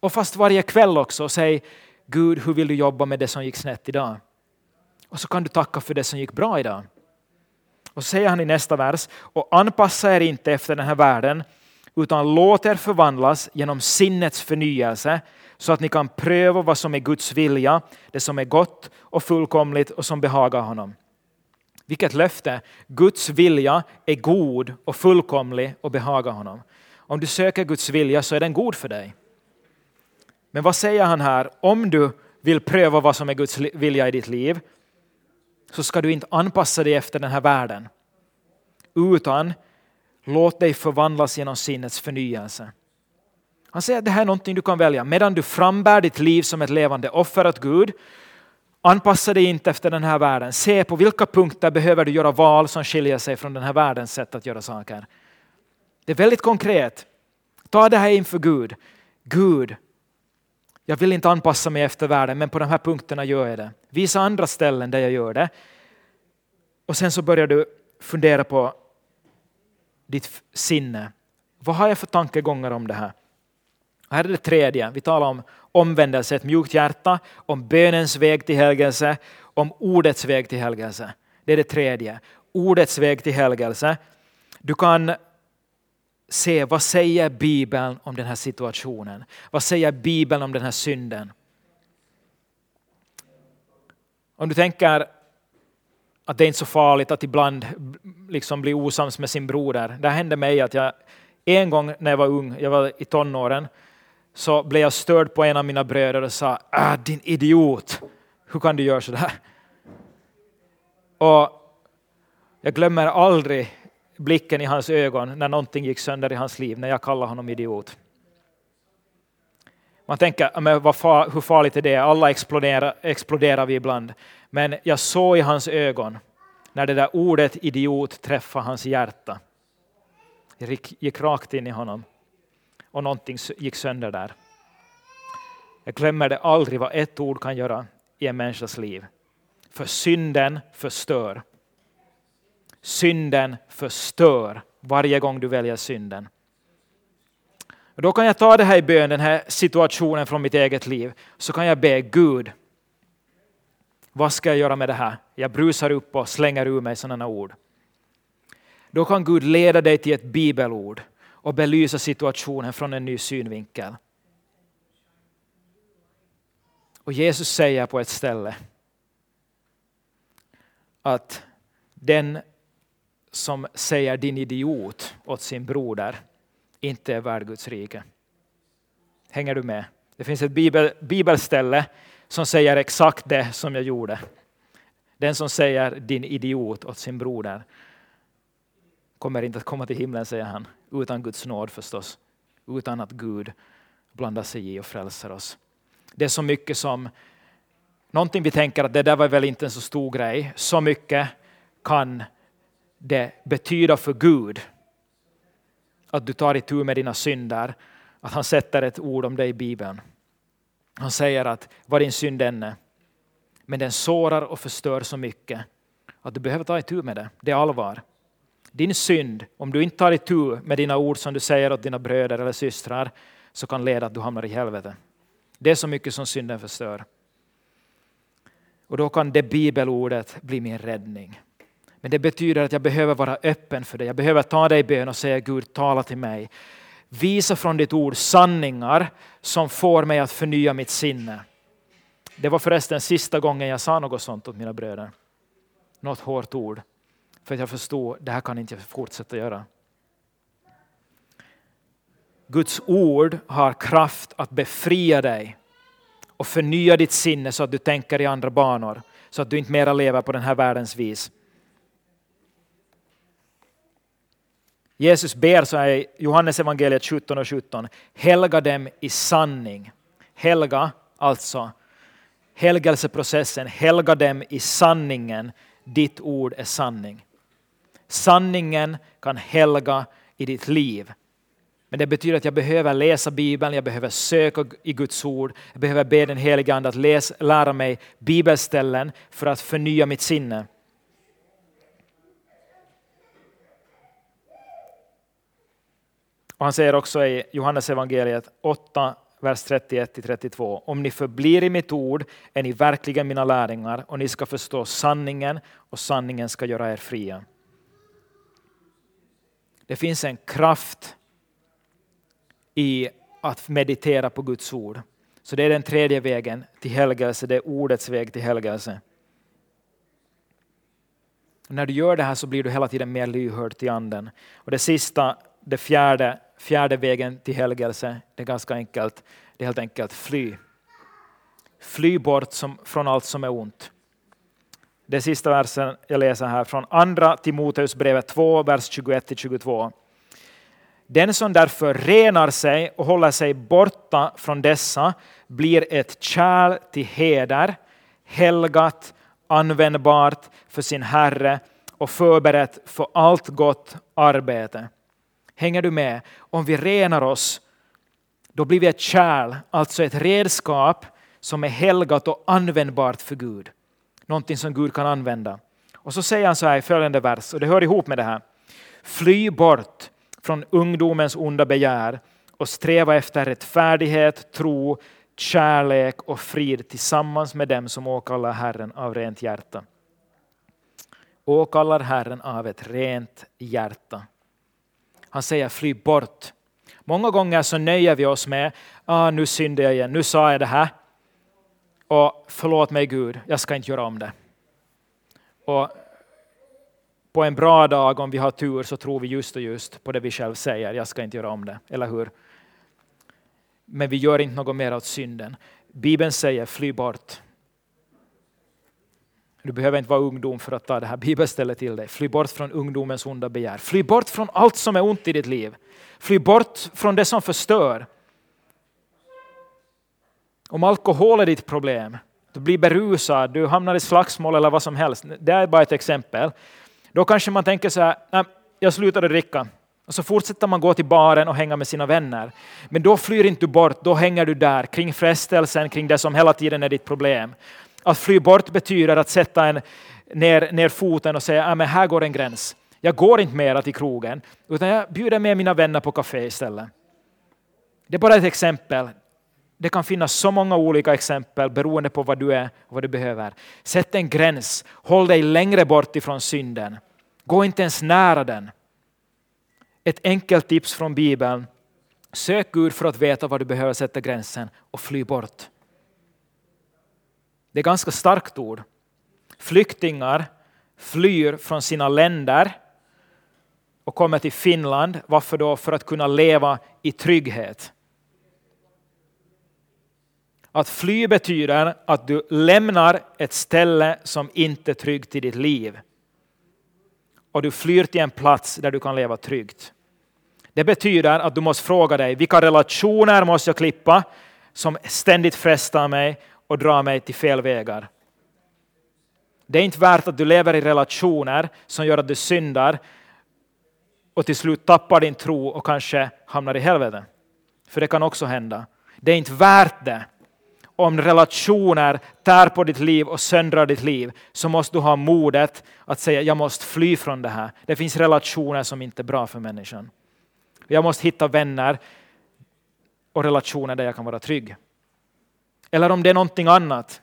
Och fast varje kväll också, säg Gud, hur vill du jobba med det som gick snett idag? Och så kan du tacka för det som gick bra idag. Och så säger han i nästa vers, och anpassa er inte efter den här världen, utan låt er förvandlas genom sinnets förnyelse, så att ni kan pröva vad som är Guds vilja, det som är gott och fullkomligt och som behagar honom. Vilket löfte! Guds vilja är god och fullkomlig och behagar honom. Om du söker Guds vilja så är den god för dig. Men vad säger han här? Om du vill pröva vad som är Guds vilja i ditt liv så ska du inte anpassa dig efter den här världen. Utan låt dig förvandlas genom sinnets förnyelse. Han säger att det här är någonting du kan välja. Medan du frambär ditt liv som ett levande offer åt Gud, anpassa dig inte efter den här världen. Se på vilka punkter behöver du göra val som skiljer sig från den här världens sätt att göra saker. Det är väldigt konkret. Ta det här inför Gud. Gud, jag vill inte anpassa mig efter världen, men på de här punkterna gör jag det. Visa andra ställen där jag gör det. Och sen så börjar du fundera på ditt sinne. Vad har jag för tankegångar om det här? Här är det tredje. Vi talar om omvändelse, ett mjukt hjärta, om bönens väg till helgelse, om ordets väg till helgelse. Det är det tredje. Ordets väg till helgelse. Du kan se vad säger Bibeln om den här situationen? Vad säger Bibeln om den här synden? Om du tänker att det är inte är så farligt att ibland liksom bli osams med sin broder. Det hände mig att jag en gång när jag var ung, jag var i tonåren, så blev jag störd på en av mina bröder och sa ah, din idiot, hur kan du göra sådär? Och jag glömmer aldrig blicken i hans ögon när någonting gick sönder i hans liv, när jag kallade honom idiot. Man tänker, men vad far, hur farligt är det? Alla exploderar, exploderar vi ibland. Men jag såg i hans ögon när det där ordet idiot träffade hans hjärta. Det gick rakt in i honom och någonting gick sönder där. Jag glömmer det aldrig vad ett ord kan göra i en människas liv. För synden förstör. Synden förstör varje gång du väljer synden. Och då kan jag ta det här i bön, den här situationen från mitt eget liv. Så kan jag be Gud, vad ska jag göra med det här? Jag brusar upp och slänger ur mig sådana ord. Då kan Gud leda dig till ett bibelord och belysa situationen från en ny synvinkel. Och Jesus säger på ett ställe att den som säger din idiot åt sin broder inte är värd Guds rike. Hänger du med? Det finns ett bibel, bibelställe som säger exakt det som jag gjorde. Den som säger din idiot åt sin broder kommer inte att komma till himlen, säger han, utan Guds nåd förstås. Utan att Gud blandar sig i och frälser oss. Det är så mycket som, någonting vi tänker att det där var väl inte en så stor grej, så mycket kan det betyda för Gud att du tar itu med dina synder, att han sätter ett ord om dig i Bibeln. Han säger att vad din synd än är, men den sårar och förstör så mycket att du behöver ta itu med det. Det är allvar. Din synd, om du inte tar itu med dina ord som du säger åt dina bröder eller systrar, så kan leda att du hamnar i helvetet. Det är så mycket som synden förstör. Och då kan det bibelordet bli min räddning. Men det betyder att jag behöver vara öppen för det. Jag behöver ta dig i bön och säga Gud, tala till mig. Visa från ditt ord sanningar som får mig att förnya mitt sinne. Det var förresten sista gången jag sa något sånt åt mina bröder. Något hårt ord. För att jag förstod, det här kan inte jag fortsätta göra. Guds ord har kraft att befria dig och förnya ditt sinne så att du tänker i andra banor. Så att du inte mera lever på den här världens vis. Jesus ber så här i Johannes evangeliet 17 och 17. Helga dem i sanning. Helga, alltså helgelseprocessen. Helga dem i sanningen. Ditt ord är sanning. Sanningen kan helga i ditt liv. Men det betyder att jag behöver läsa Bibeln, jag behöver söka i Guds ord, jag behöver be den helige Ande att läsa, lära mig bibelställen för att förnya mitt sinne. Och han säger också i Johannes evangeliet 8, vers 31-32. Om ni förblir i mitt ord är ni verkligen mina lärjungar och ni ska förstå sanningen och sanningen ska göra er fria. Det finns en kraft i att meditera på Guds ord. Så det är den tredje vägen till helgelse, det är ordets väg till helgelse. När du gör det här så blir du hela tiden mer lyhörd till anden. Och det sista, det fjärde, fjärde vägen till helgelse, det är ganska enkelt. Det är helt enkelt fly. Fly bort som, från allt som är ont. Det sista versen jag läser här från andra Timoteusbrevet 2, vers 21-22. Den som därför renar sig och håller sig borta från dessa blir ett kärl till heder, helgat, användbart för sin Herre och förberett för allt gott arbete. Hänger du med? Om vi renar oss, då blir vi ett kärl, alltså ett redskap som är helgat och användbart för Gud. Någonting som Gud kan använda. Och så säger han så här i följande vers, och det hör ihop med det här. Fly bort från ungdomens onda begär och sträva efter rättfärdighet, tro, kärlek och frid tillsammans med dem som åkallar Herren av rent hjärta. Åkallar Herren av ett rent hjärta. Han säger fly bort. Många gånger så nöjer vi oss med, ah, nu syndade jag igen, nu sa jag det här. Och förlåt mig Gud, jag ska inte göra om det. Och på en bra dag, om vi har tur, så tror vi just och just på det vi själv säger. Jag ska inte göra om det, eller hur? Men vi gör inte något mer åt synden. Bibeln säger fly bort. Du behöver inte vara ungdom för att ta det här bibelstället till dig. Fly bort från ungdomens onda begär. Fly bort från allt som är ont i ditt liv. Fly bort från det som förstör. Om alkohol är ditt problem, du blir berusad, du hamnar i slagsmål eller vad som helst. Det är bara ett exempel. Då kanske man tänker så här, nej, jag slutade dricka. Och så fortsätter man gå till baren och hänga med sina vänner. Men då flyr inte du bort, då hänger du där kring frestelsen, kring det som hela tiden är ditt problem. Att fly bort betyder att sätta en, ner, ner foten och säga att här går en gräns. Jag går inte mera till krogen, utan jag bjuder med mina vänner på kafé istället. Det är bara ett exempel. Det kan finnas så många olika exempel beroende på vad du är och vad du behöver. Sätt en gräns, håll dig längre bort ifrån synden. Gå inte ens nära den. Ett enkelt tips från Bibeln. Sök Gud för att veta var du behöver sätta gränsen och fly bort. Det är ganska starkt ord. Flyktingar flyr från sina länder och kommer till Finland. Varför då? För att kunna leva i trygghet. Att fly betyder att du lämnar ett ställe som inte är tryggt i ditt liv. Och du flyr till en plats där du kan leva tryggt. Det betyder att du måste fråga dig, vilka relationer måste jag klippa som ständigt frestar mig och drar mig till fel vägar? Det är inte värt att du lever i relationer som gör att du syndar och till slut tappar din tro och kanske hamnar i helvetet. För det kan också hända. Det är inte värt det om relationer tär på ditt liv och söndrar ditt liv så måste du ha modet att säga jag måste fly från det här. Det finns relationer som inte är bra för människan. Jag måste hitta vänner och relationer där jag kan vara trygg. Eller om det är någonting annat.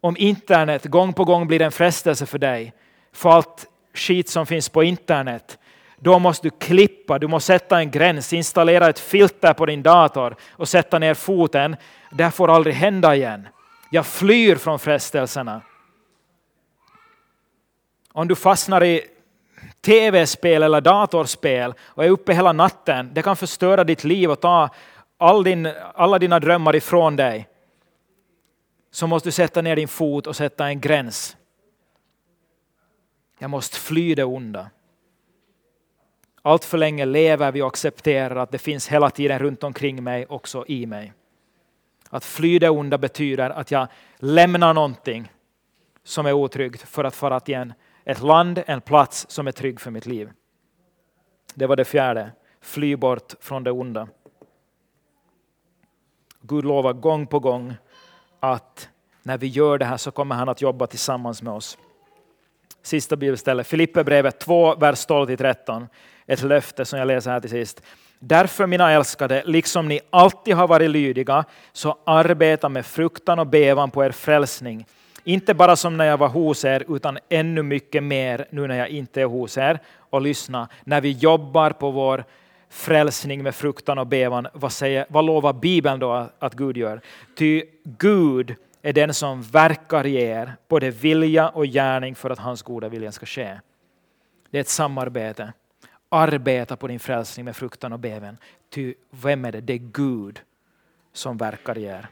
Om internet gång på gång blir en frestelse för dig, för allt skit som finns på internet, då måste du klippa, du måste sätta en gräns, installera ett filter på din dator och sätta ner foten. Det får aldrig hända igen. Jag flyr från frestelserna. Om du fastnar i tv-spel eller datorspel och är uppe hela natten, det kan förstöra ditt liv och ta all din, alla dina drömmar ifrån dig. Så måste du sätta ner din fot och sätta en gräns. Jag måste fly det onda. Allt för länge lever vi och accepterar att det finns hela tiden runt omkring mig, också i mig. Att fly det onda betyder att jag lämnar någonting som är otryggt för att fara till en, ett land, en plats som är trygg för mitt liv. Det var det fjärde. fly bort från det onda. Gud lovar gång på gång att när vi gör det här så kommer han att jobba tillsammans med oss. Sista bibelstället, Filipperbrevet 2, vers 12-13. Ett löfte som jag läser här till sist. Därför mina älskade, liksom ni alltid har varit lydiga, så arbeta med fruktan och bevan på er frälsning. Inte bara som när jag var hos er, utan ännu mycket mer nu när jag inte är hos er. Och lyssna, när vi jobbar på vår frälsning med fruktan och bevan, vad, säger, vad lovar Bibeln då att Gud gör? Ty Gud är den som verkar i er, både vilja och gärning för att hans goda vilja ska ske. Det är ett samarbete. Arbeta på din frälsning med fruktan och bäven. Ty vem är det? Det är Gud som verkar i er.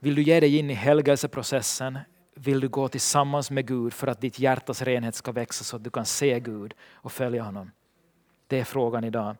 Vill du ge dig in i helgelseprocessen? Vill du gå tillsammans med Gud för att ditt hjärtas renhet ska växa så att du kan se Gud och följa honom? Det är frågan idag.